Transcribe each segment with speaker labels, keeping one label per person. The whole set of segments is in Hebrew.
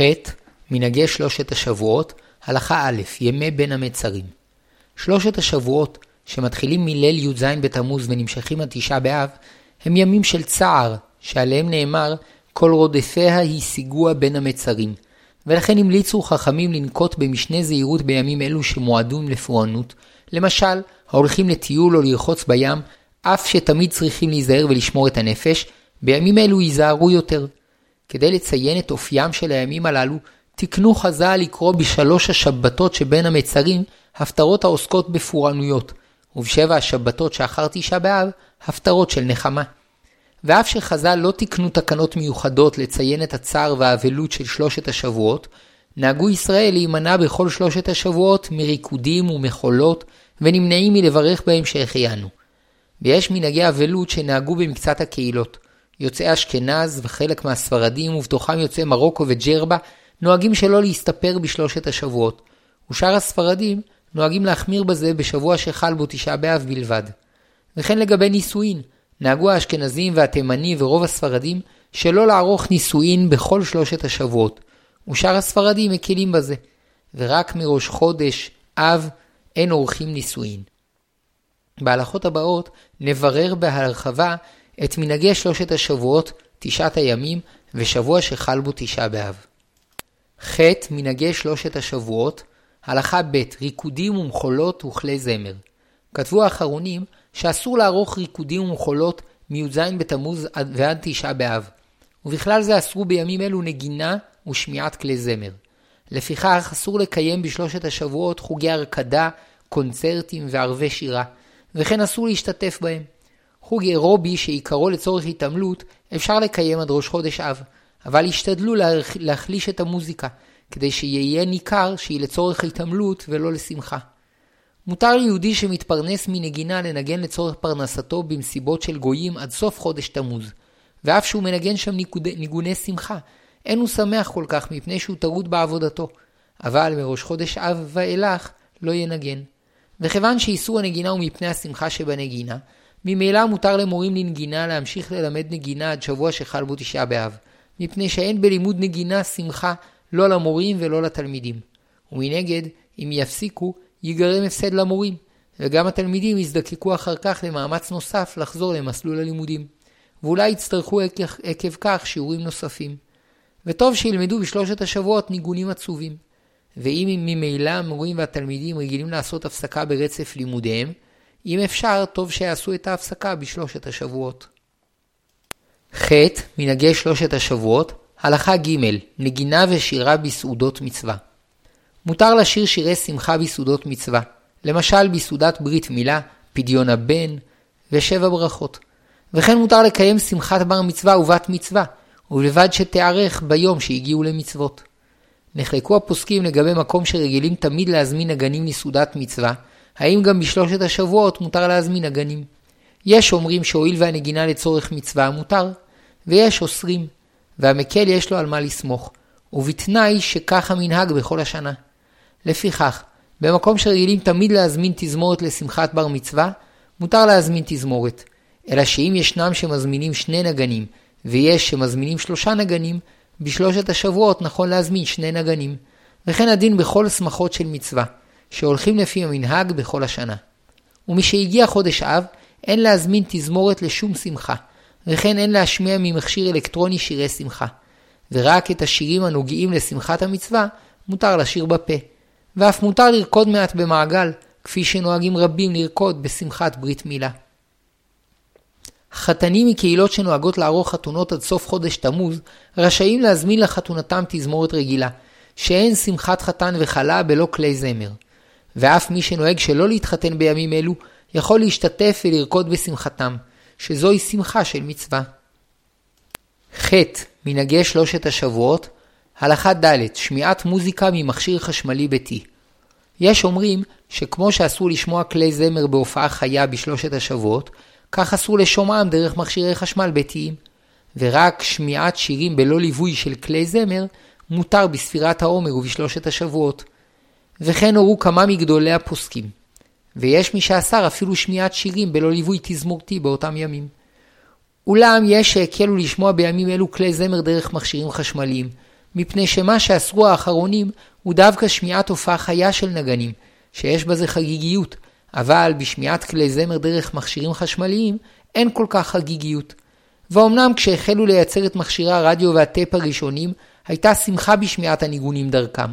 Speaker 1: ח' מנהגי שלושת השבועות, הלכה א', ימי בין המצרים. שלושת השבועות, שמתחילים מליל י"ז בתמוז ונמשכים עד תשעה באב, הם ימים של צער, שעליהם נאמר, כל רודפיה השיגוה בין המצרים. ולכן המליצו חכמים לנקוט במשנה זהירות בימים אלו שמועדים לפורענות, למשל, ההולכים לטיול או לרחוץ בים, אף שתמיד צריכים להיזהר ולשמור את הנפש, בימים אלו ייזהרו יותר. כדי לציין את אופיים של הימים הללו, תקנו חז"ל לקרוא בשלוש השבתות שבין המצרים, הפטרות העוסקות בפורענויות, ובשבע השבתות שאחר תשעה באב, הפטרות של נחמה. ואף שחז"ל לא תקנו תקנות מיוחדות לציין את הצער והאבלות של שלושת השבועות, נהגו ישראל להימנע בכל שלושת השבועות מריקודים ומחולות, ונמנעים מלברך בהם שהחיינו. ויש מנהגי אבלות שנהגו במקצת הקהילות. יוצאי אשכנז וחלק מהספרדים, ובתוכם יוצאי מרוקו וג'רבה, נוהגים שלא להסתפר בשלושת השבועות, ושאר הספרדים נוהגים להחמיר בזה בשבוע שחל בו תשעה באב בלבד. וכן לגבי נישואין, נהגו האשכנזים והתימנים ורוב הספרדים שלא לערוך נישואין בכל שלושת השבועות, ושאר הספרדים מקלים בזה, ורק מראש חודש, אב, אין עורכים נישואין. בהלכות הבאות נברר בהרחבה את מנהגי שלושת השבועות, תשעת הימים, ושבוע שחל בו תשעה באב. ח. מנהגי שלושת השבועות, הלכה ב' ריקודים ומחולות וכלי זמר. כתבו האחרונים שאסור לערוך ריקודים ומחולות מי"ז בתמוז ועד תשעה באב, ובכלל זה אסרו בימים אלו נגינה ושמיעת כלי זמר. לפיכך אסור לקיים בשלושת השבועות חוגי הרקדה, קונצרטים וערבי שירה, וכן אסור להשתתף בהם. חוג אירובי שעיקרו לצורך התעמלות אפשר לקיים עד ראש חודש אב, אבל השתדלו להחליש את המוזיקה, כדי שיהיה ניכר שהיא לצורך התעמלות ולא לשמחה. מותר ליהודי שמתפרנס מנגינה לנגן לצורך פרנסתו במסיבות של גויים עד סוף חודש תמוז, ואף שהוא מנגן שם ניגוני שמחה, אין הוא שמח כל כך מפני שהוא טרוד בעבודתו, אבל מראש חודש אב ואילך לא ינגן. וכיוון שאיסור הנגינה הוא מפני השמחה שבנגינה, ממילא מותר למורים לנגינה להמשיך ללמד נגינה עד שבוע שחל בו תשעה באב, מפני שאין בלימוד נגינה שמחה לא למורים ולא לתלמידים. ומנגד, אם יפסיקו, ייגרם הפסד למורים, וגם התלמידים יזדקקו אחר כך למאמץ נוסף לחזור למסלול הלימודים, ואולי יצטרכו עקב כך שיעורים נוספים. וטוב שילמדו בשלושת השבועות ניגונים עצובים. ואם ממילא המורים והתלמידים רגילים לעשות הפסקה ברצף לימודיהם, אם אפשר, טוב שיעשו את ההפסקה בשלושת השבועות. ח. מנהגי שלושת השבועות, הלכה ג' נגינה ושירה בסעודות מצווה. מותר לשיר שירי שמחה בסעודות מצווה, למשל בסעודת ברית מילה, פדיון הבן ושבע ברכות. וכן מותר לקיים שמחת בר מצווה ובת מצווה, ובלבד שתיערך ביום שהגיעו למצוות. נחלקו הפוסקים לגבי מקום שרגילים תמיד להזמין נגנים לסעודת מצווה, האם גם בשלושת השבועות מותר להזמין נגנים. יש אומרים שהואיל והנגינה לצורך מצווה מותר, ויש אוסרים, והמקל יש לו על מה לסמוך, ובתנאי שכך המנהג בכל השנה. לפיכך, במקום שרגילים תמיד להזמין תזמורת לשמחת בר מצווה, מותר להזמין תזמורת. אלא שאם ישנם שמזמינים שני נגנים, ויש שמזמינים שלושה נגנים, בשלושת השבועות נכון להזמין שני נגנים. וכן הדין בכל שמחות של מצווה, שהולכים לפי המנהג בכל השנה. ומשהגיע חודש אב, אין להזמין תזמורת לשום שמחה, וכן אין להשמיע ממכשיר אלקטרוני שירי שמחה. ורק את השירים הנוגעים לשמחת המצווה מותר לשיר בפה. ואף מותר לרקוד מעט במעגל, כפי שנוהגים רבים לרקוד בשמחת ברית מילה. חתנים מקהילות שנוהגות לערוך חתונות עד סוף חודש תמוז, רשאים להזמין לחתונתם תזמורת רגילה, שאין שמחת חתן וכלה בלא כלי זמר. ואף מי שנוהג שלא להתחתן בימים אלו, יכול להשתתף ולרקוד בשמחתם, שזוהי שמחה של מצווה. ח. מנהגי שלושת השבועות, הלכה ד' שמיעת מוזיקה ממכשיר חשמלי ביתי. יש אומרים שכמו שאסור לשמוע כלי זמר בהופעה חיה בשלושת השבועות, כך אסור לשומעם דרך מכשירי חשמל ביתיים. ורק שמיעת שירים בלא ליווי של כלי זמר מותר בספירת העומר ובשלושת השבועות. וכן הורו כמה מגדולי הפוסקים. ויש מי שאסר אפילו שמיעת שירים בלא ליווי תזמורתי באותם ימים. אולם יש שהקלו לשמוע בימים אלו כלי זמר דרך מכשירים חשמליים, מפני שמה שאסרו האחרונים הוא דווקא שמיעת הופעה חיה של נגנים, שיש בזה חגיגיות, אבל בשמיעת כלי זמר דרך מכשירים חשמליים אין כל כך חגיגיות. ואומנם כשהחלו לייצר את מכשירי הרדיו והטייפ הראשונים, הייתה שמחה בשמיעת הניגונים דרכם.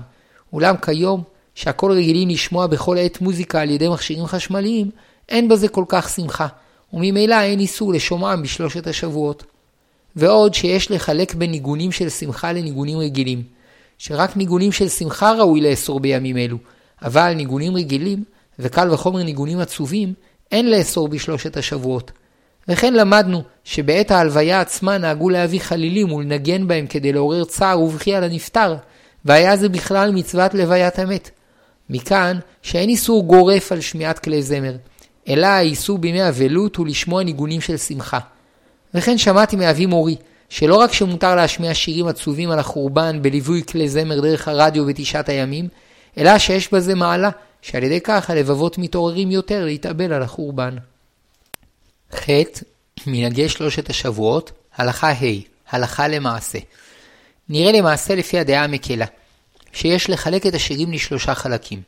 Speaker 1: אולם כיום, שהכל רגילים לשמוע בכל עת מוזיקה על ידי מכשירים חשמליים, אין בזה כל כך שמחה, וממילא אין איסור לשומעם בשלושת השבועות. ועוד שיש לחלק בין ניגונים של שמחה לניגונים רגילים, שרק ניגונים של שמחה ראוי לאסור בימים אלו, אבל ניגונים רגילים, וקל וחומר ניגונים עצובים, אין לאסור בשלושת השבועות. וכן למדנו שבעת ההלוויה עצמה נהגו להביא חלילים ולנגן בהם כדי לעורר צער ובכייה לנפטר, והיה זה בכלל מצוות לוויית המת. מכאן שאין איסור גורף על שמיעת כלי זמר, אלא האיסור בימי אבלות הוא לשמוע ניגונים של שמחה. וכן שמעתי מאבי מורי, שלא רק שמותר להשמיע שירים עצובים על החורבן בליווי כלי זמר דרך הרדיו בתשעת הימים, אלא שיש בזה מעלה, שעל ידי כך הלבבות מתעוררים יותר להתאבל על החורבן. ח. מנהגי שלושת השבועות, הלכה ה', הלכה למעשה. נראה למעשה לפי הדעה המקלה, שיש לחלק את השירים לשלושה חלקים.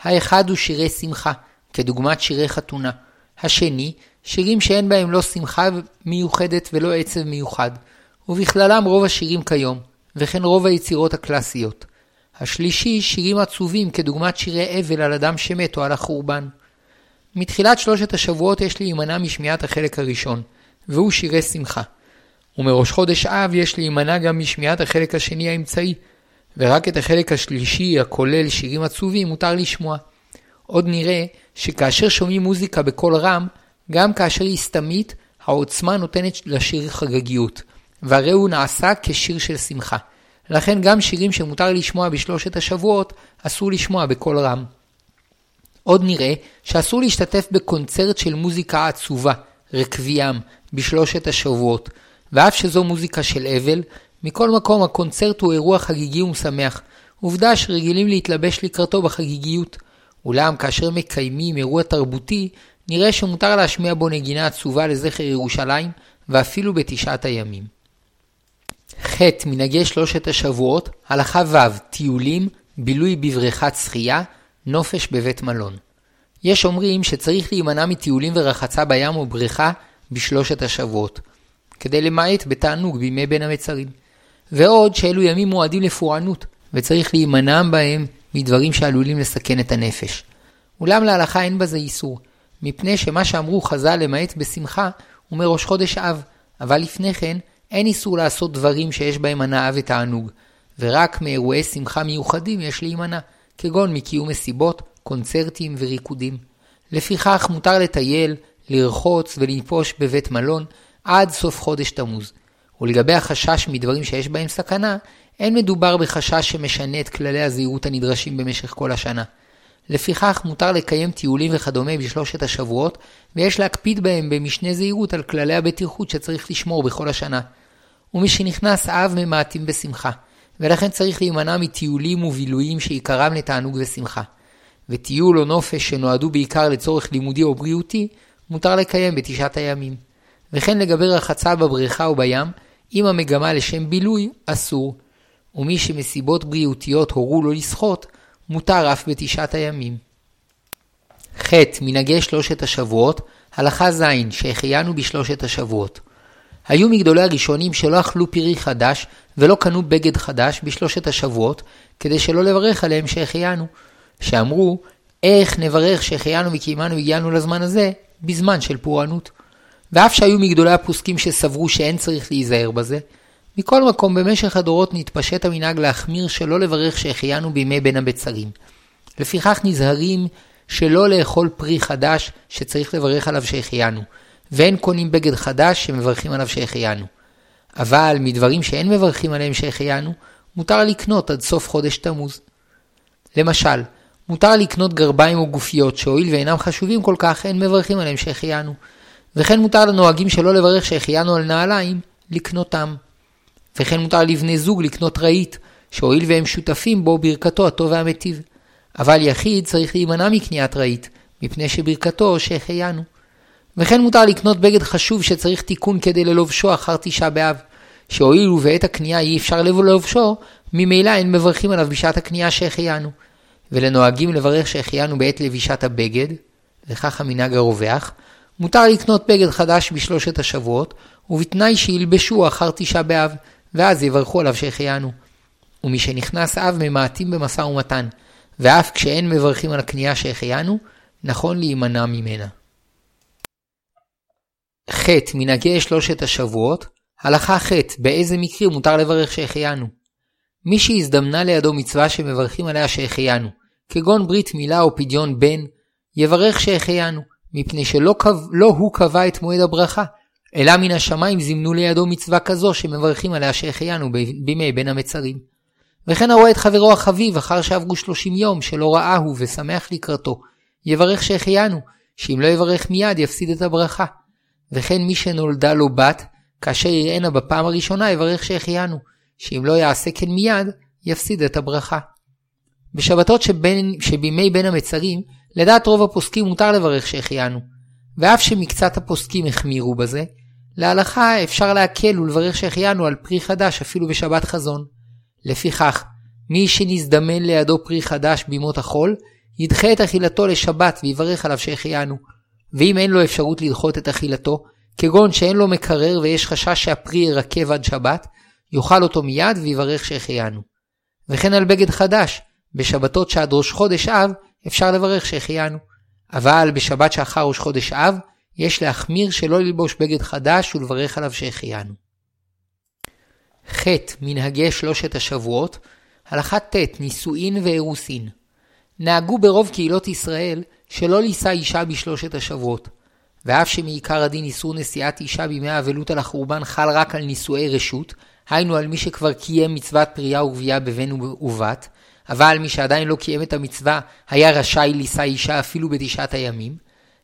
Speaker 1: האחד הוא שירי שמחה, כדוגמת שירי חתונה. השני, שירים שאין בהם לא שמחה מיוחדת ולא עצב מיוחד, ובכללם רוב השירים כיום, וכן רוב היצירות הקלאסיות. השלישי, שירים עצובים כדוגמת שירי אבל על אדם שמת או על החורבן. מתחילת שלושת השבועות יש להימנע משמיעת החלק הראשון, והוא שירי שמחה. ומראש חודש אב יש להימנע גם משמיעת החלק השני האמצעי, ורק את החלק השלישי הכולל שירים עצובים מותר לשמוע. עוד נראה שכאשר שומעים מוזיקה בקול רם, גם כאשר היא סתמית, העוצמה נותנת לשיר חגגיות, והרי הוא נעשה כשיר של שמחה. לכן גם שירים שמותר לשמוע בשלושת השבועות, אסור לשמוע בקול רם. עוד נראה שאסור להשתתף בקונצרט של מוזיקה עצובה, רקביים, בשלושת השבועות, ואף שזו מוזיקה של אבל, מכל מקום הקונצרט הוא אירוע חגיגי ומשמח, עובדה שרגילים להתלבש לקראתו בחגיגיות. אולם כאשר מקיימים אירוע תרבותי, נראה שמותר להשמיע בו נגינה עצובה לזכר ירושלים, ואפילו בתשעת הימים. ח. מנהגי שלושת השבועות, הלכה ו' טיולים, בילוי בבריכת שחייה, נופש בבית מלון. יש אומרים שצריך להימנע מטיולים ורחצה בים או בריכה בשלושת השבועות, כדי למעט בתענוג בימי בין המצרים. ועוד שאלו ימים מועדים לפורענות, וצריך להימנע בהם מדברים שעלולים לסכן את הנפש. אולם להלכה אין בזה איסור, מפני שמה שאמרו חז"ל למעט בשמחה הוא מראש חודש אב, אבל לפני כן אין איסור לעשות דברים שיש בהם הנאה ותענוג, ורק מאירועי שמחה מיוחדים יש להימנע, כגון מקיום מסיבות, קונצרטים וריקודים. לפיכך מותר לטייל, לרחוץ ולנפוש בבית מלון עד סוף חודש תמוז. ולגבי החשש מדברים שיש בהם סכנה, אין מדובר בחשש שמשנה את כללי הזהירות הנדרשים במשך כל השנה. לפיכך מותר לקיים טיולים וכדומה בשלושת השבועות, ויש להקפיד בהם במשנה זהירות על כללי הבטיחות שצריך לשמור בכל השנה. ומשנכנס אב ממעטים בשמחה, ולכן צריך להימנע מטיולים ובילויים שעיקרם לתענוג ושמחה. וטיול או נופש שנועדו בעיקר לצורך לימודי או בריאותי, מותר לקיים בתשעת הימים. וכן לגבי רחצה בבריכה או בים, אם המגמה לשם בילוי, אסור. ומי שמסיבות בריאותיות הורו לו לשחות, מותר אף בתשעת הימים. ח. מנהגי שלושת השבועות, הלכה ז' שהחיינו בשלושת השבועות. היו מגדולי הראשונים שלא אכלו פירי חדש ולא קנו בגד חדש בשלושת השבועות, כדי שלא לברך עליהם שהחיינו. שאמרו, איך נברך שהחיינו וקיימנו והגיענו לזמן הזה, בזמן של פורענות. ואף שהיו מגדולי הפוסקים שסברו שאין צריך להיזהר בזה, מכל מקום במשך הדורות נתפשט המנהג להחמיר שלא לברך שהחיינו בימי בין הבצרים. לפיכך נזהרים שלא לאכול פרי חדש שצריך לברך עליו שהחיינו, ואין קונים בגד חדש שמברכים עליו שהחיינו. אבל מדברים שאין מברכים עליהם שהחיינו, מותר לקנות עד סוף חודש תמוז. למשל, מותר לקנות גרביים או גופיות שהואיל ואינם חשובים כל כך, אין מברכים עליהם שהחיינו. וכן מותר לנוהגים שלא לברך שהחיינו על נעליים, לקנותם. וכן מותר לבני זוג לקנות רהיט, שהואיל והם שותפים בו ברכתו הטוב והמיטיב. אבל יחיד צריך להימנע מקניית רהיט, מפני שברכתו שהחיינו. וכן מותר לקנות בגד חשוב שצריך תיקון כדי ללובשו אחר תשעה באב, שהואיל ובעת הקנייה אי אפשר לבושו, ממילא אין מברכים עליו בשעת הקנייה שהחיינו. ולנוהגים לברך שהחיינו בעת לבישת הבגד, וכך המנהג הרווח, מותר לקנות בגד חדש בשלושת השבועות, ובתנאי שילבשו אחר תשעה באב, ואז יברכו עליו שהחיינו. ומשנכנס אב ממעטים במשא ומתן, ואף כשאין מברכים על הקנייה שהחיינו, נכון להימנע ממנה. ח. מנהגי שלושת השבועות, הלכה ח' באיזה מקרים מותר לברך שהחיינו. מי שהזדמנה לידו מצווה שמברכים עליה שהחיינו, כגון ברית מילה או פדיון בן, יברך שהחיינו, מפני שלא קב... לא הוא קבע את מועד הברכה, אלא מן השמיים זימנו לידו מצווה כזו שמברכים עליה שהחיינו בימי בין המצרים. וכן הרואה את חברו החביב אחר שעברו שלושים יום שלא ראהו ושמח לקראתו, יברך שהחיינו, שאם לא יברך מיד יפסיד את הברכה. וכן מי שנולדה לו בת, כאשר יראנה בפעם הראשונה יברך שהחיינו, שאם לא יעשה כן מיד, יפסיד את הברכה. בשבתות שבין, שבימי בין המצרים, לדעת רוב הפוסקים מותר לברך שהחיינו, ואף שמקצת הפוסקים החמירו בזה, להלכה אפשר להקל ולברך שהחיינו על פרי חדש אפילו בשבת חזון. לפיכך, מי שנזדמן לידו פרי חדש בימות החול, ידחה את אכילתו לשבת ויברך עליו שהחיינו. ואם אין לו אפשרות לדחות את אכילתו, כגון שאין לו מקרר ויש חשש שהפרי ירקב עד שבת, יאכל אותו מיד ויברך שהחיינו. וכן על בגד חדש, בשבתות שעד ראש חודש אב, אפשר לברך שהחיינו. אבל בשבת שאחר ראש חודש אב, יש להחמיר שלא ללבוש בגד חדש ולברך עליו שהחיינו. ח. מנהגי שלושת השבועות, הלכה ט' נישואין ואירוסין. נהגו ברוב קהילות ישראל שלא לישא אישה בשלושת השבועות, ואף שמעיקר הדין איסור נשיאת אישה בימי האבלות על החורבן חל רק על נישואי רשות, היינו על מי שכבר קיים מצוות פרייה ורבייה בבן ובת, אבל מי שעדיין לא קיים את המצווה היה רשאי לישא אישה אפילו בתשעת הימים.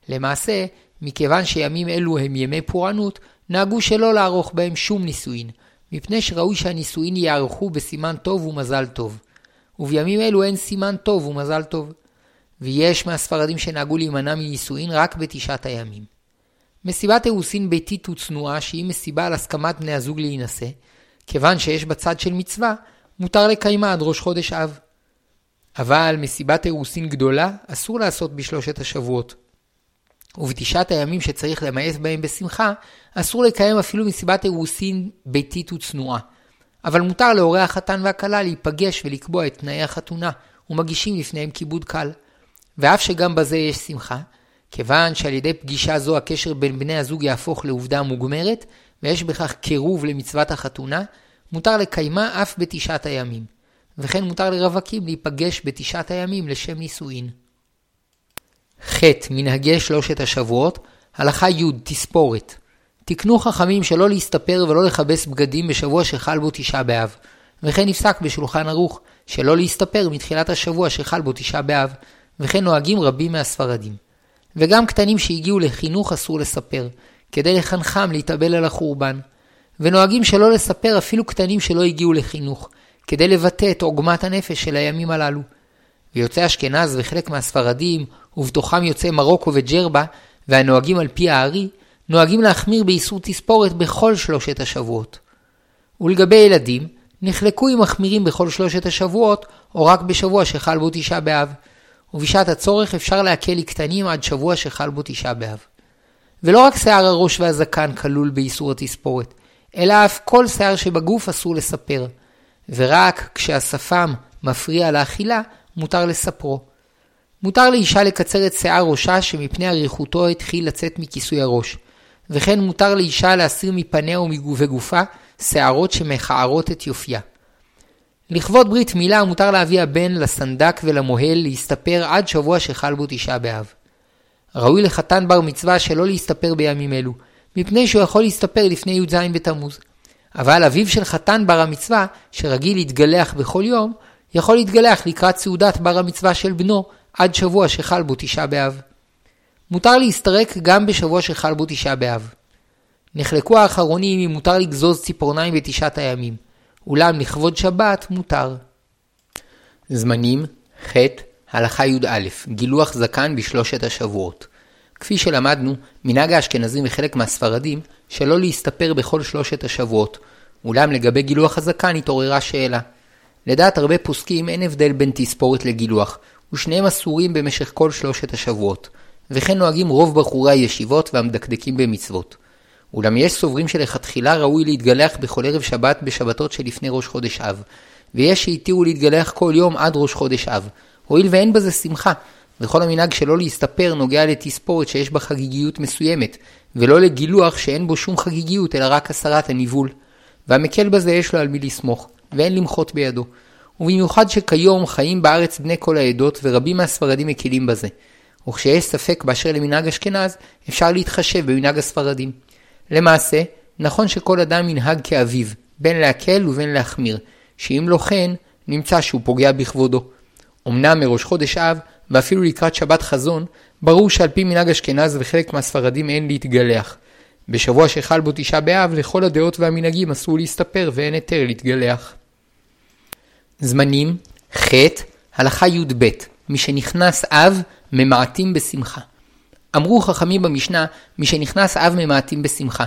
Speaker 1: למעשה, מכיוון שימים אלו הם ימי פורענות, נהגו שלא לערוך בהם שום נישואין, מפני שראוי שהנישואין יערכו בסימן טוב ומזל טוב. ובימים אלו אין סימן טוב ומזל טוב. ויש מהספרדים שנהגו להימנע מנישואין רק בתשעת הימים. מסיבת אירוסין ביתית וצנועה שהיא מסיבה על הסכמת בני הזוג להינשא, כיוון שיש בצד של מצווה, מותר לקיימה עד ראש חודש אב. אבל מסיבת אירוסין גדולה אסור לעשות בשלושת השבועות. ובתשעת הימים שצריך למאס בהם בשמחה, אסור לקיים אפילו מסיבת אירוסין ביתית וצנועה. אבל מותר להורי החתן והכלה להיפגש ולקבוע את תנאי החתונה, ומגישים לפניהם כיבוד קל. ואף שגם בזה יש שמחה, כיוון שעל ידי פגישה זו הקשר בין בני הזוג יהפוך לעובדה מוגמרת, ויש בכך קירוב למצוות החתונה, מותר לקיימה אף בתשעת הימים. וכן מותר לרווקים להיפגש בתשעת הימים לשם נישואין. ח. מנהגי שלושת השבועות, הלכה י' תספורת. תקנו חכמים שלא להסתפר ולא לכבס בגדים בשבוע שחל בו תשעה באב. וכן נפסק בשולחן ערוך, שלא להסתפר מתחילת השבוע שחל בו תשעה באב, וכן נוהגים רבים מהספרדים. וגם קטנים שהגיעו לחינוך אסור לספר, כדי לחנכם להתאבל על החורבן. ונוהגים שלא לספר אפילו קטנים שלא הגיעו לחינוך, כדי לבטא את עוגמת הנפש של הימים הללו. ויוצאי אשכנז וחלק מהספרדים, ובתוכם יוצאי מרוקו וג'רבה, והנוהגים על פי הארי, נוהגים להחמיר באיסור תספורת בכל שלושת השבועות. ולגבי ילדים, נחלקו אם מחמירים בכל שלושת השבועות, או רק בשבוע שחל בו תשעה באב. ובשעת הצורך אפשר להקל לקטנים עד שבוע שחל בו תשעה באב. ולא רק שיער הראש והזקן כלול באיסור התספורת, אלא אף כל שיער שבגוף אסור לספר, ורק כשהשפם מפריע לאכילה, מותר לספרו. מותר לאישה לקצר את שיער ראשה שמפני אריכותו התחיל לצאת מכיסוי הראש, וכן מותר לאישה להסיר מפניה וגופה שערות שמכערות את יופייה. לכבוד ברית מילה מותר להביא הבן לסנדק ולמוהל להסתפר עד שבוע שחל בו תשעה באב. ראוי לחתן בר מצווה שלא להסתפר בימים אלו, מפני שהוא יכול להסתפר לפני י"ז בתמוז. אבל אביו של חתן בר המצווה, שרגיל להתגלח בכל יום, יכול להתגלח לקראת סעודת בר המצווה של בנו עד שבוע שחל בו תשעה באב. מותר להסתרק גם בשבוע שחל בו תשעה באב. נחלקו האחרונים אם מותר לגזוז ציפורניים בתשעת הימים, אולם לכבוד שבת מותר. זמנים ח' הלכה י"א גילוח זקן בשלושת השבועות. כפי שלמדנו, מנהג האשכנזים וחלק מהספרדים שלא להסתפר בכל שלושת השבועות, אולם לגבי גילוח הזקן התעוררה שאלה. לדעת הרבה פוסקים אין הבדל בין תספורת לגילוח, ושניהם אסורים במשך כל שלושת השבועות, וכן נוהגים רוב בחורי הישיבות והמדקדקים במצוות. אולם יש סוברים שלכתחילה ראוי להתגלח בכל ערב שבת בשבתות שלפני ראש חודש אב, ויש שהתירו להתגלח כל יום עד ראש חודש אב, הואיל ואין בזה שמחה, וכל המנהג שלא להסתפר נוגע לתספורת שיש בה חגיגיות מסוימת, ולא לגילוח שאין בו שום חגיגיות אלא רק הסרת הניבול. והמקל בזה יש לו על מי לסמוך, ואין למחות בידו. ובמיוחד שכיום חיים בארץ בני כל העדות, ורבים מהספרדים מקלים בזה. וכשיש ספק באשר למנהג אשכנז, אפשר להתחשב במנהג הספרדים. למעשה, נכון שכל אדם ינהג כאביו, בין להקל ובין להחמיר, שאם לא כן, נמצא שהוא פוגע בכבודו. אמנם מראש חודש אב, ואפילו לקראת שבת חזון, ברור שעל פי מנהג אשכנז וחלק מהספרדים אין להתגלח. בשבוע שחל בו תשעה באב, לכל הדעות והמנהגים אסור להסתפר ואין היתר להתגלח. זמנים, ח', הלכה י"ב, משנכנס אב, ממעטים בשמחה. אמרו חכמים במשנה, משנכנס אב ממעטים בשמחה,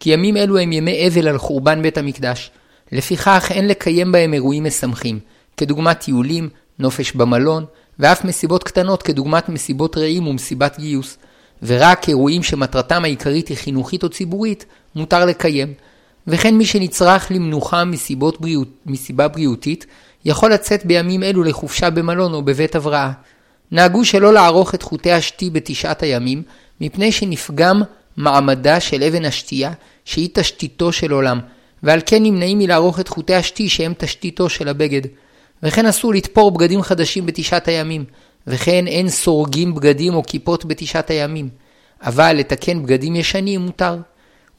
Speaker 1: כי ימים אלו הם ימי אבל על חורבן בית המקדש. לפיכך אין לקיים בהם אירועים משמחים, כדוגמת טיולים, נופש במלון, ואף מסיבות קטנות כדוגמת מסיבות רעים ומסיבת גיוס, ורק אירועים שמטרתם העיקרית היא חינוכית או ציבורית, מותר לקיים. וכן מי שנצרך למנוחה מסיבות בריאות, מסיבה בריאותית, יכול לצאת בימים אלו לחופשה במלון או בבית הבראה. נהגו שלא לערוך את חוטי השתי בתשעת הימים, מפני שנפגם מעמדה של אבן השתייה, שהיא תשתיתו של עולם, ועל כן נמנעים מלערוך את חוטי השתי שהם תשתיתו של הבגד. וכן אסור לתפור בגדים חדשים בתשעת הימים, וכן אין סורגים בגדים או כיפות בתשעת הימים, אבל לתקן בגדים ישנים מותר.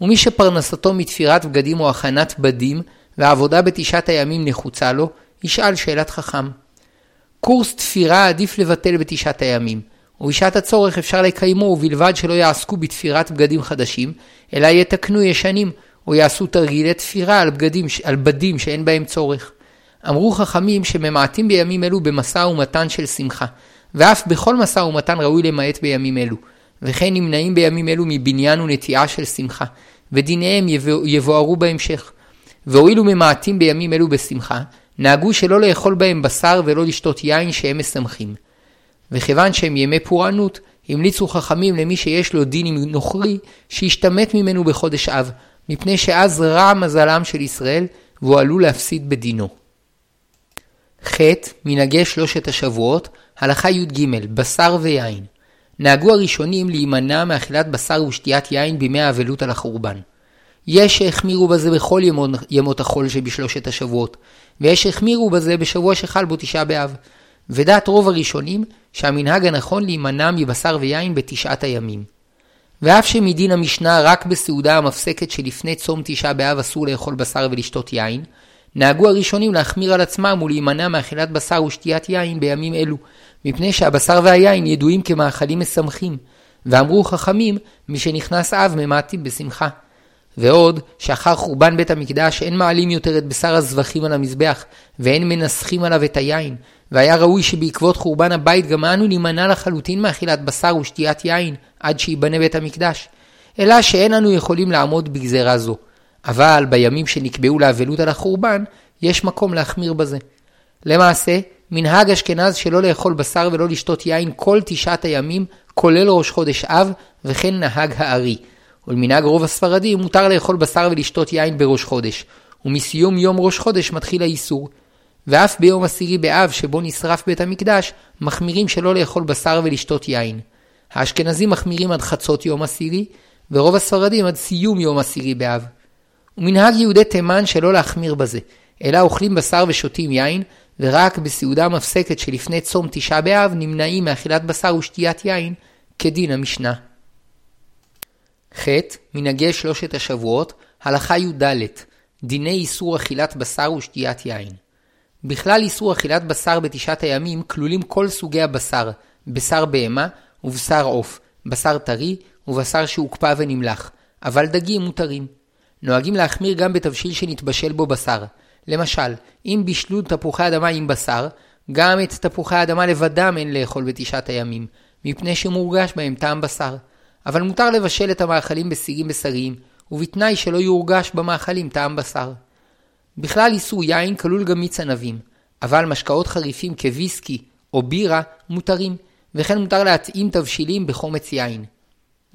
Speaker 1: ומי שפרנסתו מתפירת בגדים או הכנת בדים, והעבודה בתשעת הימים נחוצה לו, ישאל שאלת חכם. קורס תפירה עדיף לבטל בתשעת הימים, ובשעת הצורך אפשר לקיימו ובלבד שלא יעסקו בתפירת בגדים חדשים, אלא יתקנו ישנים, או יעשו תרגילי תפירה על, בגדים, על בדים שאין בהם צורך. אמרו חכמים שממעטים בימים אלו במשא ומתן של שמחה, ואף בכל משא ומתן ראוי למעט בימים אלו, וכן נמנעים בימים אלו מבניין ונטיעה של שמחה, ודיניהם יבוארו בהמשך. והואילו ממעטים בימים אלו בשמחה, נהגו שלא לאכול בהם בשר ולא לשתות יין שהם משמחים. וכיוון שהם ימי פורענות, המליצו חכמים למי שיש לו דין עם נוכרי, שישתמט ממנו בחודש אב, מפני שאז רע מזלם של ישראל, והוא עלול להפסיד בדינו. ח. מנהגי שלושת השבועות, הלכה י"ג, בשר ויין. נהגו הראשונים להימנע מאכילת בשר ושתיית יין בימי האבלות על החורבן. יש שהחמירו בזה בכל ימות, ימות החול שבשלושת השבועות, ויש שהחמירו בזה בשבוע שחל בו תשעה באב. ודעת רוב הראשונים שהמנהג הנכון להימנע מבשר ויין בתשעת הימים. ואף שמדין המשנה רק בסעודה המפסקת שלפני צום תשעה באב אסור לאכול בשר ולשתות יין, נהגו הראשונים להחמיר על עצמם ולהימנע מאכילת בשר ושתיית יין בימים אלו, מפני שהבשר והיין ידועים כמאכלים משמחים, ואמרו חכמים, מי שנכנס אב ממעטים בשמחה. ועוד, שאחר חורבן בית המקדש אין מעלים יותר את בשר הזבחים על המזבח, ואין מנסחים עליו את היין, והיה ראוי שבעקבות חורבן הבית גם אנו נימנע לחלוטין מאכילת בשר ושתיית יין, עד שייבנה בית המקדש. אלא שאין אנו יכולים לעמוד בגזרה זו. אבל בימים שנקבעו לאבלות על החורבן, יש מקום להחמיר בזה. למעשה, מנהג אשכנז שלא לאכול בשר ולא לשתות יין כל תשעת הימים, כולל ראש חודש אב, וכן נהג הארי. ולמנהג רוב הספרדים מותר לאכול בשר ולשתות יין בראש חודש, ומסיום יום ראש חודש מתחיל האיסור. ואף ביום עשירי באב שבו נשרף בית המקדש, מחמירים שלא לאכול בשר ולשתות יין. האשכנזים מחמירים עד חצות יום עשירי, ורוב הספרדים עד סיום יום עשירי באב. ומנהג יהודי תימן שלא להחמיר בזה, אלא אוכלים בשר ושותים יין, ורק בסעודה מפסקת שלפני צום תשעה באב נמנעים מאכילת בשר ושתיית יין, כדין המשנה. ח. מנהגי שלושת השבועות, הלכה י"ד, דיני איסור אכילת בשר ושתיית יין. בכלל איסור אכילת בשר בתשעת הימים כלולים כל סוגי הבשר, בשר בהמה ובשר עוף, בשר טרי ובשר שהוקפא ונמלח, אבל דגים מותרים. נוהגים להחמיר גם בתבשיל שנתבשל בו בשר. למשל, אם בישלו תפוחי אדמה עם בשר, גם את תפוחי האדמה לבדם אין לאכול בתשעת הימים, מפני שמורגש בהם טעם בשר. אבל מותר לבשל את המאכלים בסירים בשריים, ובתנאי שלא יורגש במאכלים טעם בשר. בכלל איסור יין כלול גם מיץ ענבים, אבל משקאות חריפים כוויסקי או בירה מותרים, וכן מותר להתאים תבשילים בחומץ יין.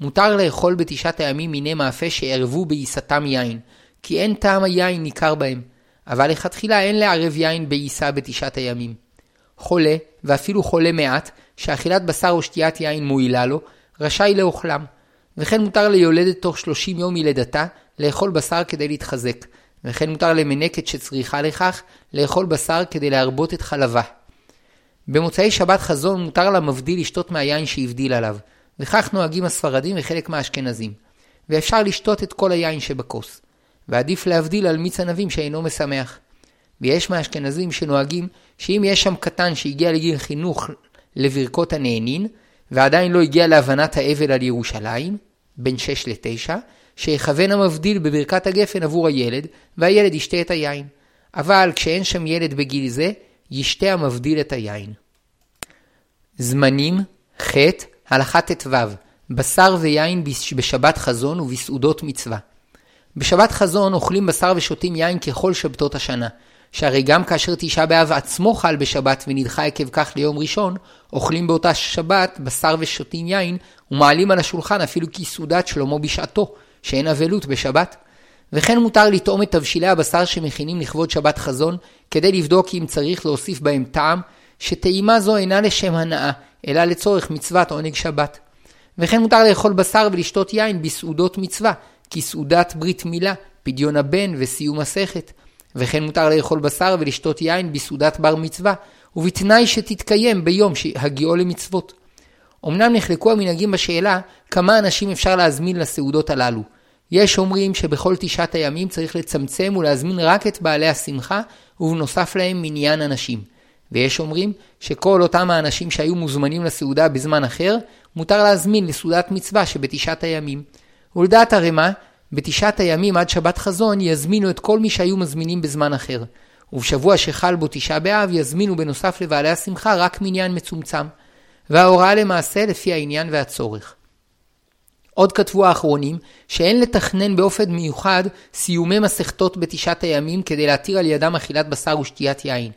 Speaker 1: מותר לאכול בתשעת הימים מיני מאפה שערבו בעיסתם יין, כי אין טעם היין ניכר בהם, אבל לכתחילה אין לערב יין בעיסה בתשעת הימים. חולה, ואפילו חולה מעט, שאכילת בשר או שתיית יין מועילה לו, רשאי לאוכלם. וכן מותר ליולדת תוך 30 יום מלידתה לאכול בשר כדי להתחזק, וכן מותר למנקת שצריכה לכך לאכול בשר כדי להרבות את חלבה. במוצאי שבת חזון מותר למבדיל לשתות מהיין שהבדיל עליו, וכך נוהגים הספרדים וחלק מהאשכנזים. ואפשר לשתות את כל היין שבכוס. ועדיף להבדיל על מיץ ענבים שאינו משמח. ויש מהאשכנזים שנוהגים שאם יש שם קטן שהגיע לגיל חינוך לברכות הנהנין, ועדיין לא הגיע להבנת האבל על ירושלים, בין 6 ל-9, שיכוון המבדיל בברכת הגפן עבור הילד, והילד ישתה את היין. אבל כשאין שם ילד בגיל זה, ישתה המבדיל את היין. זמנים, ח', הלכה ט"ו, בשר ויין בשבת חזון ובסעודות מצווה. בשבת חזון אוכלים בשר ושותים יין ככל שבתות השנה, שהרי גם כאשר תשעה באב עצמו חל בשבת ונדחה עקב כך ליום ראשון, אוכלים באותה שבת בשר ושותים יין, ומעלים על השולחן אפילו כסעודת שלמה בשעתו, שאין אבלות בשבת. וכן מותר לטעום את תבשילי הבשר שמכינים לכבוד שבת חזון, כדי לבדוק אם צריך להוסיף בהם טעם, שטעימה זו אינה לשם הנאה, אלא לצורך מצוות עונג שבת. וכן מותר לאכול בשר ולשתות יין בסעודות מצווה, כסעודת ברית מילה, פדיון הבן וסיום מסכת. וכן מותר לאכול בשר ולשתות יין בסעודת בר מצווה, ובתנאי שתתקיים ביום הגיעו למצוות. אמנם נחלקו המנהגים בשאלה כמה אנשים אפשר להזמין לסעודות הללו. יש אומרים שבכל תשעת הימים צריך לצמצם ולהזמין רק את בעלי השמחה, ובנוסף להם מניין אנשים. ויש אומרים שכל אותם האנשים שהיו מוזמנים לסעודה בזמן אחר, מותר להזמין לסעודת מצווה שבתשעת הימים. ולדעת הרמ"א, בתשעת הימים עד שבת חזון יזמינו את כל מי שהיו מזמינים בזמן אחר. ובשבוע שחל בו תשעה באב יזמינו בנוסף לבעלי השמחה רק מניין מצומצם. וההוראה למעשה לפי העניין והצורך. עוד כתבו האחרונים שאין לתכנן באופן מיוחד סיומי מסכתות בתשעת הימים כדי להתיר על ידם אכילת בשר ושתיית יין.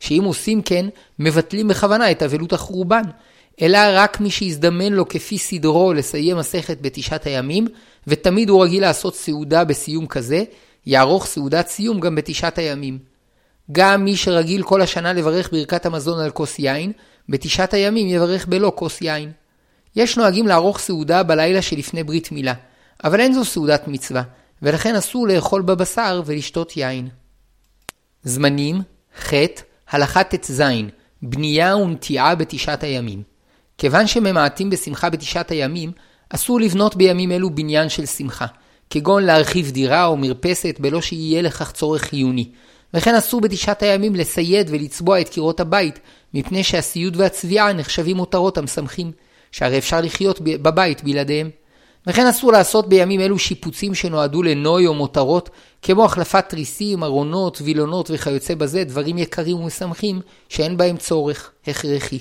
Speaker 1: שאם עושים כן, מבטלים בכוונה את אבלות החורבן, אלא רק מי שהזדמן לו כפי סדרו לסיים מסכת בתשעת הימים, ותמיד הוא רגיל לעשות סעודה בסיום כזה, יערוך סעודת סיום גם בתשעת הימים. גם מי שרגיל כל השנה לברך ברכת המזון על כוס יין, בתשעת הימים יברך בלא כוס יין. יש נוהגים לערוך סעודה בלילה שלפני ברית מילה, אבל אין זו סעודת מצווה, ולכן אסור לאכול בבשר ולשתות יין. זמנים, ח', הלכה ט"ז, בנייה ונטיעה בתשעת הימים. כיוון שממעטים בשמחה בתשעת הימים, אסור לבנות בימים אלו בניין של שמחה, כגון להרחיב דירה או מרפסת בלא שיהיה לכך צורך חיוני. וכן אסור בתשעת הימים לסייד ולצבוע את קירות הבית, מפני שהסיוד והצביעה נחשבים מותרות המשמחים, שהרי אפשר לחיות בבית בלעדיהם. וכן אסור לעשות בימים אלו שיפוצים שנועדו לנוי או מותרות, כמו החלפת תריסים, ארונות, וילונות וכיוצא בזה, דברים יקרים ומשמחים שאין בהם צורך הכרחי.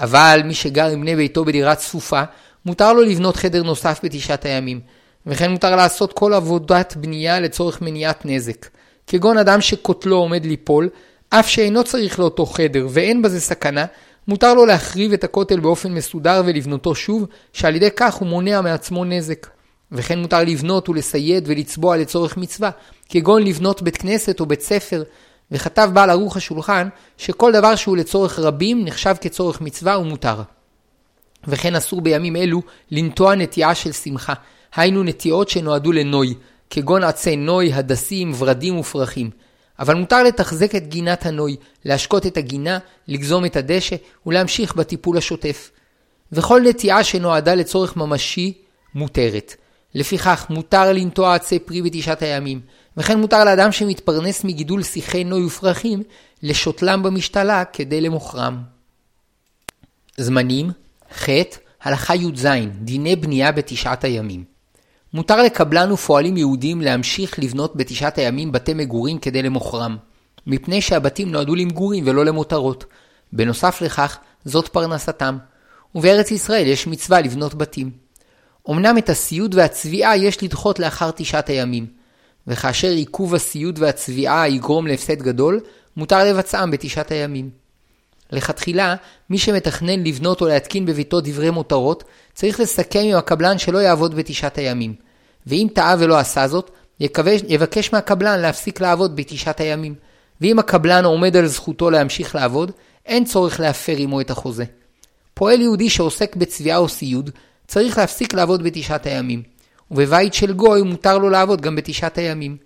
Speaker 1: אבל מי שגר עם בני ביתו בדירה צפופה, מותר לו לבנות חדר נוסף בתשעת הימים, וכן מותר לעשות כל עבודת בנייה לצורך מניעת נזק. כגון אדם שקוטלו עומד ליפול, אף שאינו צריך לאותו חדר ואין בזה סכנה, מותר לו להחריב את הכותל באופן מסודר ולבנותו שוב, שעל ידי כך הוא מונע מעצמו נזק. וכן מותר לבנות ולסייד ולצבוע לצורך מצווה, כגון לבנות בית כנסת או בית ספר, וכתב בעל ערוך השולחן, שכל דבר שהוא לצורך רבים נחשב כצורך מצווה ומותר. וכן אסור בימים אלו לנטוע נטיעה של שמחה, היינו נטיעות שנועדו לנוי, כגון עצי נוי, הדסים, ורדים ופרחים. אבל מותר לתחזק את גינת הנוי, להשקות את הגינה, לגזום את הדשא ולהמשיך בטיפול השוטף. וכל נטיעה שנועדה לצורך ממשי מותרת. לפיכך מותר לנטוע עצי פרי בתשעת הימים, וכן מותר לאדם שמתפרנס מגידול שיחי נוי ופרחים, לשותלם במשתלה כדי למוכרם. זמנים ח. הלכה י"ז דיני בנייה בתשעת הימים מותר לקבלן ופועלים יהודים להמשיך לבנות בתשעת הימים בתי מגורים כדי למוכרם, מפני שהבתים נועדו למגורים ולא למותרות. בנוסף לכך, זאת פרנסתם. ובארץ ישראל יש מצווה לבנות בתים. אמנם את הסיוד והצביעה יש לדחות לאחר תשעת הימים, וכאשר עיכוב הסיוט והצביעה יגרום להפסד גדול, מותר לבצעם בתשעת הימים. לכתחילה, מי שמתכנן לבנות או להתקין בביתו דברי מותרות, צריך לסכם עם הקבלן שלא יעבוד בתשעת הימים. ואם טעה ולא עשה זאת, יקבש, יבקש מהקבלן להפסיק לעבוד בתשעת הימים. ואם הקבלן עומד על זכותו להמשיך לעבוד, אין צורך להפר עמו את החוזה. פועל יהודי שעוסק בצביעה או סיוד, צריך להפסיק לעבוד בתשעת הימים. ובבית של גוי מותר לו לעבוד גם בתשעת הימים.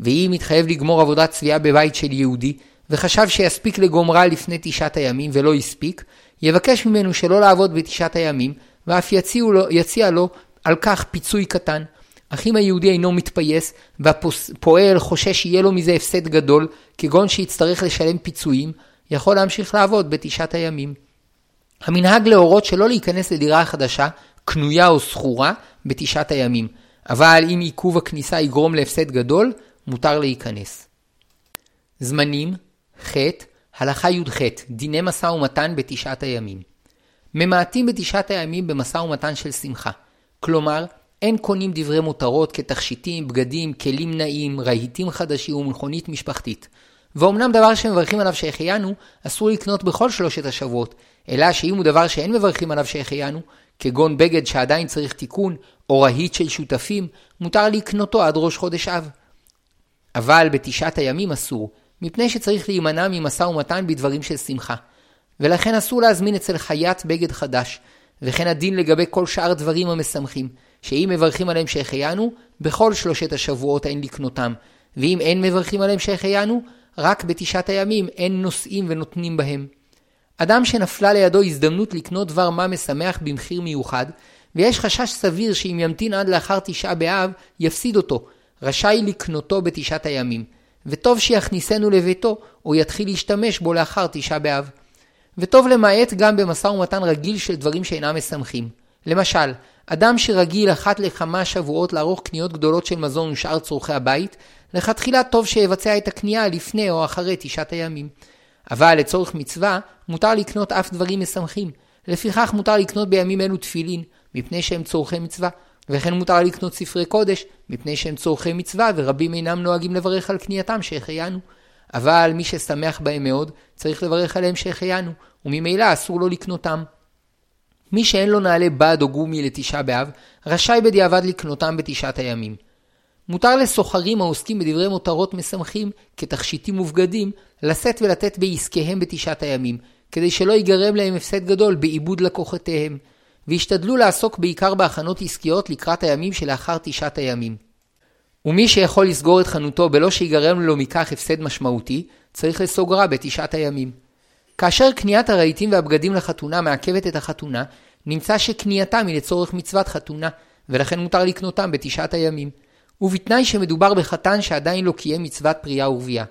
Speaker 1: ואם מתחייב לגמור עבודת צביעה בבית של יהודי, וחשב שיספיק לגומרה לפני תשעת הימים ולא הספיק, יבקש ממנו שלא לעבוד בתשעת הימים, ואף לו, יציע לו על כך פיצוי קטן. אך אם היהודי אינו מתפייס, והפועל חושש שיהיה לו מזה הפסד גדול, כגון שיצטרך לשלם פיצויים, יכול להמשיך לעבוד בתשעת הימים. המנהג להורות שלא להיכנס לדירה החדשה, קנויה או שכורה, בתשעת הימים, אבל אם עיכוב הכניסה יגרום להפסד גדול, מותר להיכנס. זמנים, ח', הלכה י"ח, דיני משא ומתן בתשעת הימים. ממעטים בתשעת הימים במשא ומתן של שמחה. כלומר, אין קונים דברי מותרות כתכשיטים, בגדים, כלים נעים, רהיטים חדשים ומכונית משפחתית. ואומנם דבר שמברכים עליו שהחיינו, אסור לקנות בכל שלושת השבועות, אלא שאם הוא דבר שאין מברכים עליו שהחיינו, כגון בגד שעדיין צריך תיקון, או רהיט של שותפים, מותר לקנותו עד ראש חודש אב. אבל בתשעת הימים אסור, מפני שצריך להימנע ממשא ומתן בדברים של שמחה. ולכן אסור להזמין אצל חייט בגד חדש, וכן הדין לגבי כל שאר דברים המשמחים, שאם מברכים עליהם שהחיינו, בכל שלושת השבועות אין לקנותם, ואם אין מברכים עליהם שהחיינו, רק בתשעת הימים אין נושאים ונותנים בהם. אדם שנפלה לידו הזדמנות לקנות דבר מה משמח במחיר מיוחד, ויש חשש סביר שאם ימתין עד לאחר תשעה באב, יפסיד אותו, רשאי לקנותו בתשעת הימים. וטוב שיכניסנו לביתו, או יתחיל להשתמש בו לאחר תשעה באב. וטוב למעט גם במשא ומתן רגיל של דברים שאינם משמחים. למשל, אדם שרגיל אחת לכמה שבועות לערוך קניות גדולות של מזון ושאר צורכי הבית, לכתחילה טוב שיבצע את הקנייה לפני או אחרי תשעת הימים. אבל לצורך מצווה, מותר לקנות אף דברים משמחים. לפיכך מותר לקנות בימים אלו תפילין, מפני שהם צורכי מצווה. וכן מותר לקנות ספרי קודש, מפני שהם צורכי מצווה, ורבים אינם נוהגים לברך על קנייתם שהחיינו. אבל מי ששמח בהם מאוד, צריך לברך עליהם שהחיינו, וממילא אסור לו לקנותם. מי שאין לו נעלי בד או גומי לתשעה באב, רשאי בדיעבד לקנותם בתשעת הימים. מותר לסוחרים העוסקים בדברי מותרות משמחים, כתכשיטים ובגדים, לשאת ולתת בעסקיהם בתשעת הימים, כדי שלא ייגרם להם הפסד גדול בעיבוד לקוחותיהם. והשתדלו לעסוק בעיקר בהכנות עסקיות לקראת הימים שלאחר תשעת הימים. ומי שיכול לסגור את חנותו בלא שיגרם לו מכך הפסד משמעותי, צריך לסוגרה בתשעת הימים. כאשר קניית הרהיטים והבגדים לחתונה מעכבת את החתונה, נמצא שקנייתם היא לצורך מצוות חתונה, ולכן מותר לקנותם בתשעת הימים. ובתנאי שמדובר בחתן שעדיין לא קיים מצוות פרייה ורבייה.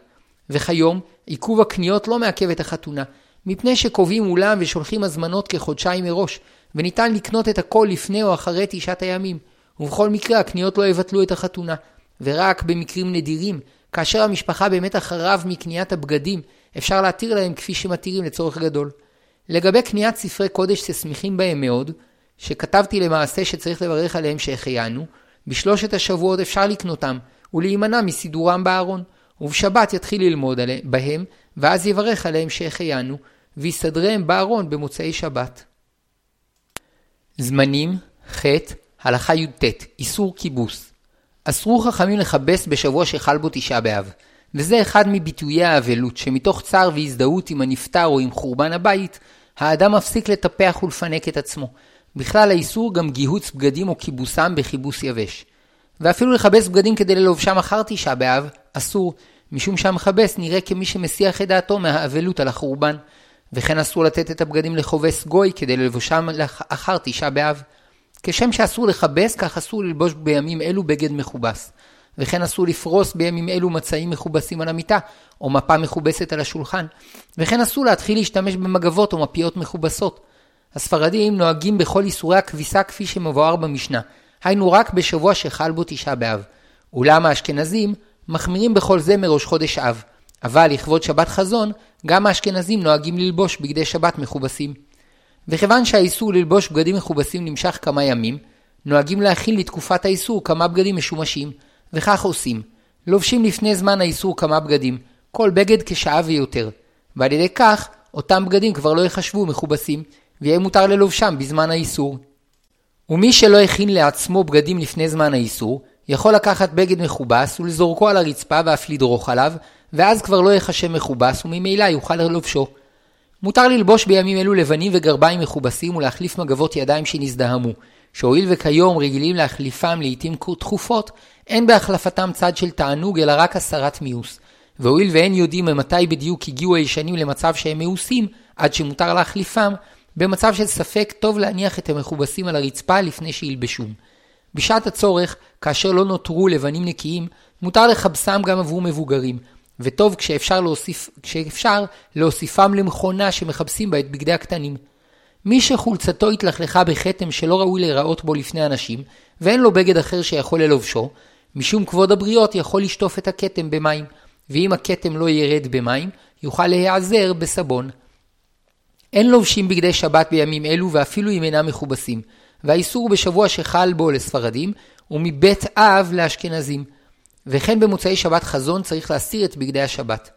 Speaker 1: וכיום, עיכוב הקניות לא מעכב את החתונה, מפני שקובעים אולם ושולחים הזמנות כחודשיים מראש, וניתן לקנות את הכל לפני או אחרי תשעת הימים. ובכל מקרה הקניות לא יבטלו את החתונה. ורק במקרים נדירים, כאשר המשפחה באמת אחריו מקניית הבגדים, אפשר להתיר להם כפי שמתירים לצורך גדול. לגבי קניית ספרי קודש ששמחים בהם מאוד, שכתבתי למעשה שצריך לברך עליהם שהחיינו, בשלושת השבועות אפשר לקנותם, ולהימנע מסידורם בארון, ובשבת יתחיל ללמוד בהם, ואז יברך עליהם שהחיינו, ויסדרם בארון במוצאי שבת. זמנים, ח', הלכה י"ט, איסור כיבוס. אסרו חכמים לכבס בשבוע שחל בו תשעה באב, וזה אחד מביטויי האבלות, שמתוך צער והזדהות עם הנפטר או עם חורבן הבית, האדם מפסיק לטפח ולפנק את עצמו. בכלל האיסור גם גיהוץ בגדים או כיבוסם בכיבוס יבש. ואפילו לכבס בגדים כדי ללובשם אחר תשעה באב, אסור, משום שהמכבס נראה כמי שמסיח את דעתו מהאבלות על החורבן. וכן אסור לתת את הבגדים לחובס גוי כדי ללבושם אחר תשעה באב. כשם שאסור לכבס, כך אסור ללבוש בימים אלו בגד מכובס. וכן אסור לפרוס בימים אלו מצעים מכובסים על המיטה, או מפה מכובסת על השולחן. וכן אסור להתחיל להשתמש במגבות או מפיות מכובסות. הספרדים נוהגים בכל איסורי הכביסה כפי שמבואר במשנה, היינו רק בשבוע שחל בו תשעה באב. אולם האשכנזים מחמירים בכל זה מראש חודש אב. אבל לכבוד שבת חזון, גם האשכנזים נוהגים ללבוש בגדי שבת מכובסים. וכיוון שהאיסור ללבוש בגדים מכובסים נמשך כמה ימים, נוהגים להכין לתקופת האיסור כמה בגדים משומשים, וכך עושים. לובשים לפני זמן האיסור כמה בגדים, כל בגד כשעה ויותר, ועל ידי כך אותם בגדים כבר לא ייחשבו מכובסים, ויהיה מותר ללובשם בזמן האיסור. ומי שלא הכין לעצמו בגדים לפני זמן האיסור, יכול לקחת בגד מכובס ולזורקו על הרצפה ואף לדרוך עליו, ואז כבר לא ייחשב מכובס וממילא יוכל ללובשו. מותר ללבוש בימים אלו לבנים וגרביים מכובסים ולהחליף מגבות ידיים שנזדהמו, שהואיל וכיום רגילים להחליפם לעיתים תכופות, אין בהחלפתם צד של תענוג אלא רק הסרת מיאוס. והואיל ואין יודעים ממתי בדיוק הגיעו הישנים למצב שהם מאוסים, עד שמותר להחליפם, במצב של ספק טוב להניח את המכובסים על הרצפה לפני שילבשום. בשעת הצורך, כאשר לא נותרו לבנים נקיים, מותר לכבסם גם עבור מבוגרים, וטוב כשאפשר, להוסיף, כשאפשר להוסיפם למכונה שמכבסים בה את בגדי הקטנים. מי שחולצתו התלכלכה בכתם שלא ראוי להיראות בו לפני אנשים, ואין לו בגד אחר שיכול ללובשו, משום כבוד הבריות יכול לשטוף את הכתם במים, ואם הכתם לא ירד במים, יוכל להיעזר בסבון. אין לובשים בגדי שבת בימים אלו ואפילו אם אינם מכובסים, והאיסור בשבוע שחל בו לספרדים, ומבית אב לאשכנזים. וכן במוצאי שבת חזון צריך להסיר את בגדי השבת.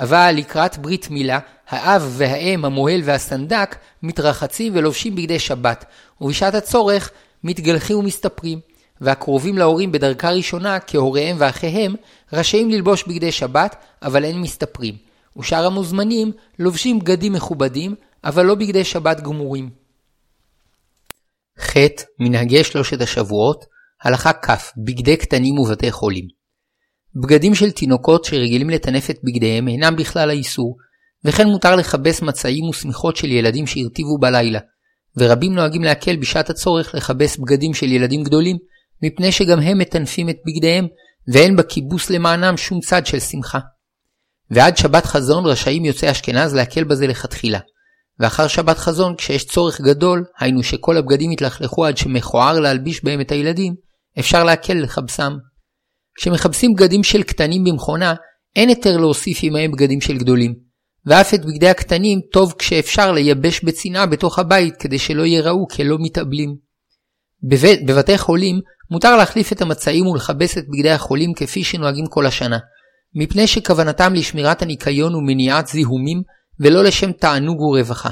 Speaker 1: אבל לקראת ברית מילה, האב והאם, המוהל והסנדק, מתרחצים ולובשים בגדי שבת, ובשעת הצורך מתגלחים ומסתפרים. והקרובים להורים בדרכה ראשונה, כהוריהם ואחיהם, רשאים ללבוש בגדי שבת, אבל אין מסתפרים. ושאר המוזמנים לובשים בגדים מכובדים, אבל לא בגדי שבת גמורים. ח. מנהגי שלושת השבועות, הלכה כ. בגדי קטנים ובתי חולים. בגדים של תינוקות שרגילים לטנף את בגדיהם אינם בכלל האיסור, וכן מותר לכבס מצעים ושמיכות של ילדים שהרטיבו בלילה, ורבים נוהגים להקל בשעת הצורך לכבס בגדים של ילדים גדולים, מפני שגם הם מטנפים את בגדיהם, ואין בכיבוס למענם שום צד של שמחה. ועד שבת חזון רשאים יוצאי אשכנז להקל בזה לכתחילה. ואחר שבת חזון, כשיש צורך גדול, היינו שכל הבגדים יתלכלכו עד שמכוער להלביש בהם את הילדים, אפשר להקל לכבסם. כשמכבסים בגדים של קטנים במכונה, אין היתר להוסיף עמהם בגדים של גדולים. ואף את בגדי הקטנים טוב כשאפשר לייבש בצנעה בתוך הבית כדי שלא ייראו כלא מתאבלים. בבית, בבתי חולים מותר להחליף את המצעים ולכבס את בגדי החולים כפי שנוהגים כל השנה, מפני שכוונתם לשמירת הניקיון ומניעת זיהומים ולא לשם תענוג ורווחה.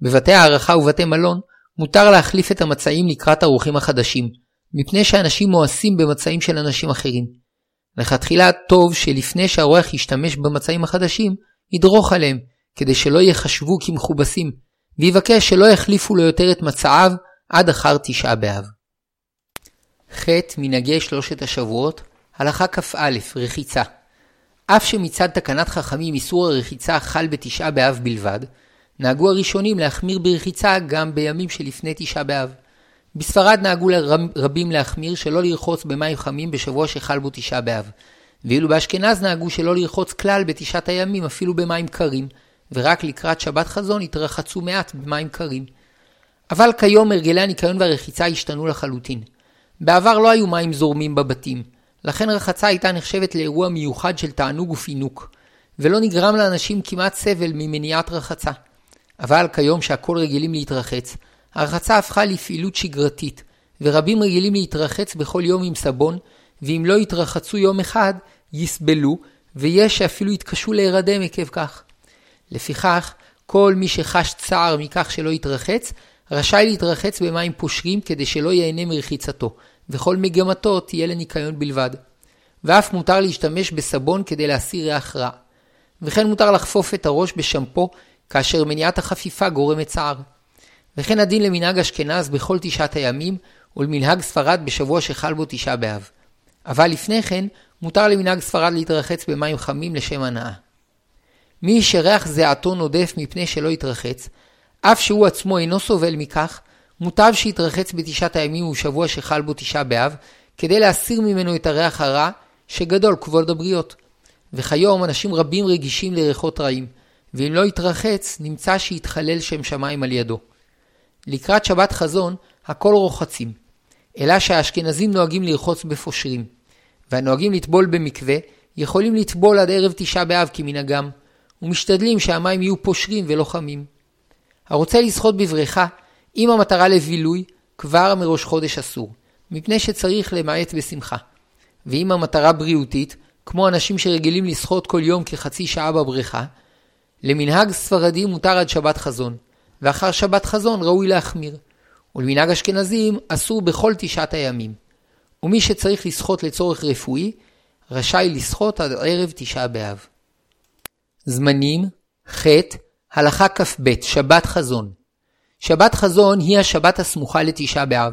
Speaker 1: בבתי הערכה ובתי מלון מותר להחליף את המצעים לקראת האורחים החדשים, מפני שאנשים מואסים במצעים של אנשים אחרים. לכתחילה טוב שלפני שהאורח ישתמש במצעים החדשים, ידרוך עליהם, כדי שלא יחשבו כמכובסים, ויבקש שלא יחליפו לו יותר את מצעיו עד אחר תשעה באב. ח. מנהגי שלושת השבועות, הלכה כ"א, רחיצה. אף שמצד תקנת חכמים איסור הרחיצה חל בתשעה באב בלבד, נהגו הראשונים להחמיר ברחיצה גם בימים שלפני תשעה באב. בספרד נהגו רבים להחמיר שלא לרחוץ במים חמים בשבוע שחל בו תשעה באב, ואילו באשכנז נהגו שלא לרחוץ כלל בתשעת הימים אפילו במים קרים, ורק לקראת שבת חזון התרחצו מעט במים קרים. אבל כיום הרגלי הניקיון והרחיצה השתנו לחלוטין. בעבר לא היו מים זורמים בבתים, לכן רחצה הייתה נחשבת לאירוע מיוחד של תענוג ופינוק, ולא נגרם לאנשים כמעט סבל ממניעת רחצה. אבל כיום שהכל רגילים להתרחץ, הרחצה הפכה לפעילות שגרתית, ורבים רגילים להתרחץ בכל יום עם סבון, ואם לא יתרחצו יום אחד, יסבלו, ויש שאפילו יתקשו להירדם עקב כך. לפיכך, כל מי שחש צער מכך שלא יתרחץ, רשאי להתרחץ במים פושרים כדי שלא ייהנה מרחיצתו, וכל מגמתו תהיה לניקיון בלבד. ואף מותר להשתמש בסבון כדי להסיר ריח רע. וכן מותר לחפוף את הראש בשמפו, כאשר מניעת החפיפה גורמת צער. וכן הדין למנהג אשכנז בכל תשעת הימים, ולמנהג ספרד בשבוע שחל בו תשעה באב. אבל לפני כן, מותר למנהג ספרד להתרחץ במים חמים לשם הנאה. מי שריח זיעתו נודף מפני שלא יתרחץ, אף שהוא עצמו אינו סובל מכך, מוטב שיתרחץ בתשעת הימים ובשבוע שחל בו תשעה באב, כדי להסיר ממנו את הריח הרע, שגדול כבוד הבריות. וכיום אנשים רבים רגישים לריחות רעים, ואם לא יתרחץ, נמצא שיתחלל שם שמיים על ידו. לקראת שבת חזון, הכל רוחצים, אלא שהאשכנזים נוהגים לרחוץ בפושרים, והנוהגים לטבול במקווה, יכולים לטבול עד ערב תשעה באב כמנהגם, ומשתדלים שהמים יהיו פושרים ולא חמים. הרוצה לשחות בבריכה, אם המטרה לבילוי, כבר מראש חודש אסור, מפני שצריך למעט בשמחה. ואם המטרה בריאותית, כמו אנשים שרגילים לשחות כל יום כחצי שעה בבריכה, למנהג ספרדי מותר עד שבת חזון, ואחר שבת חזון ראוי להחמיר, ולמנהג אשכנזים אסור בכל תשעת הימים. ומי שצריך לשחות לצורך רפואי, רשאי לשחות עד ערב תשעה באב. זמנים, ח', הלכה כ"ב, שבת חזון. שבת חזון היא השבת הסמוכה לתשעה באב,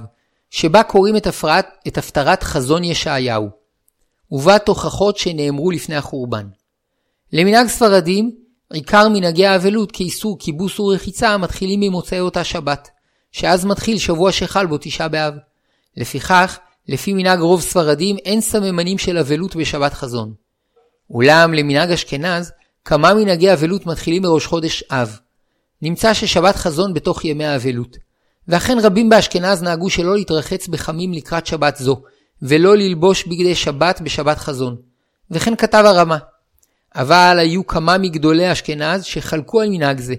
Speaker 1: שבה קוראים את, הפרעת, את הפטרת חזון ישעיהו, ובה תוכחות שנאמרו לפני החורבן. למנהג ספרדים, עיקר מנהגי האבלות כאיסור כיבוס ורחיצה מתחילים ממוצאי אותה שבת, שאז מתחיל שבוע שחל בו תשעה באב. לפיכך, לפי מנהג רוב ספרדים אין סממנים של אבלות בשבת חזון. אולם למנהג אשכנז, כמה מנהגי אבלות מתחילים מראש חודש אב. נמצא ששבת חזון בתוך ימי האבלות. ואכן רבים באשכנז נהגו שלא להתרחץ בחמים לקראת שבת זו, ולא ללבוש בגדי שבת בשבת חזון. וכן כתב הרמה. אבל היו כמה מגדולי אשכנז שחלקו על מנהג זה,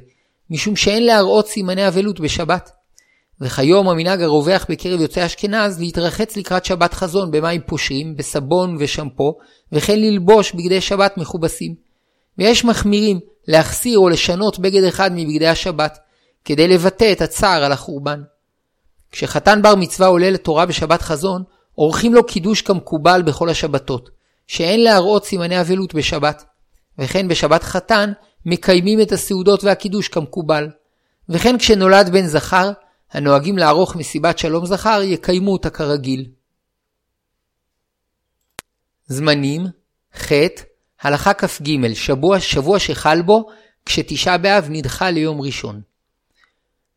Speaker 1: משום שאין להראות סימני אבלות בשבת. וכיום המנהג הרווח בקרב יוצאי אשכנז להתרחץ לקראת שבת חזון במים פושרים, בסבון ושמפו, וכן ללבוש בגדי שבת מכובסים. ויש מחמירים להחסיר או לשנות בגד אחד מבגדי השבת, כדי לבטא את הצער על החורבן. כשחתן בר מצווה עולה לתורה בשבת חזון, עורכים לו קידוש כמקובל בכל השבתות, שאין להראות סימני אבלות בשבת. וכן בשבת חתן מקיימים את הסעודות והקידוש כמקובל. וכן כשנולד בן זכר, הנוהגים לערוך מסיבת שלום זכר יקיימו אותה כרגיל. זמנים ח' הלכה כ"ג שבוע, שבוע שחל בו כשתשעה באב נדחה ליום ראשון.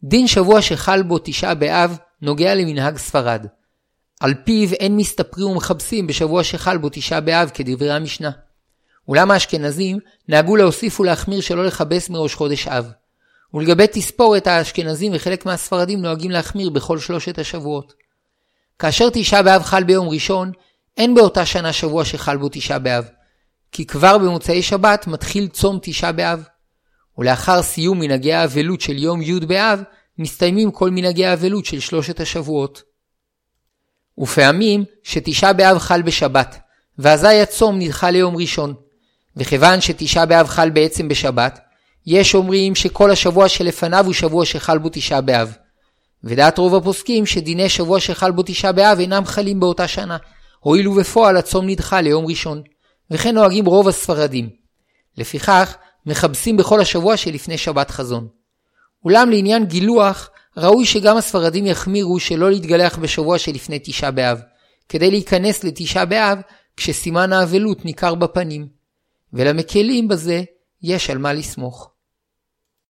Speaker 1: דין שבוע שחל בו תשעה באב נוגע למנהג ספרד. על פיו אין מסתפרים ומכבסים בשבוע שחל בו תשעה באב כדברי המשנה. אולם האשכנזים נהגו להוסיף ולהחמיר שלא לכבס מראש חודש אב. ולגבי תספורת האשכנזים וחלק מהספרדים נוהגים להחמיר בכל שלושת השבועות. כאשר תשעה באב חל ביום ראשון, אין באותה שנה שבוע שחל בו תשעה באב, כי כבר במוצאי שבת מתחיל צום תשעה באב. ולאחר סיום מנהגי האבלות של יום י' באב, מסתיימים כל מנהגי האבלות של שלושת השבועות. ופעמים שתשעה באב חל בשבת, ואזי הצום נדחה ליום ראשון. וכיוון שתשעה באב חל בעצם בשבת, יש אומרים שכל השבוע שלפניו הוא שבוע שחל בו תשעה באב. ודעת רוב הפוסקים שדיני שבוע שחל בו תשעה באב אינם חלים באותה שנה, הואיל ובפועל הצום נדחה ליום ראשון. וכן נוהגים רוב הספרדים. לפיכך, מכבסים בכל השבוע שלפני שבת חזון. אולם לעניין גילוח, ראוי שגם הספרדים יחמירו שלא להתגלח בשבוע שלפני תשעה באב, כדי להיכנס לתשעה באב כשסימן האבלות ניכר בפנים. ולמקלים בזה יש על מה לסמוך.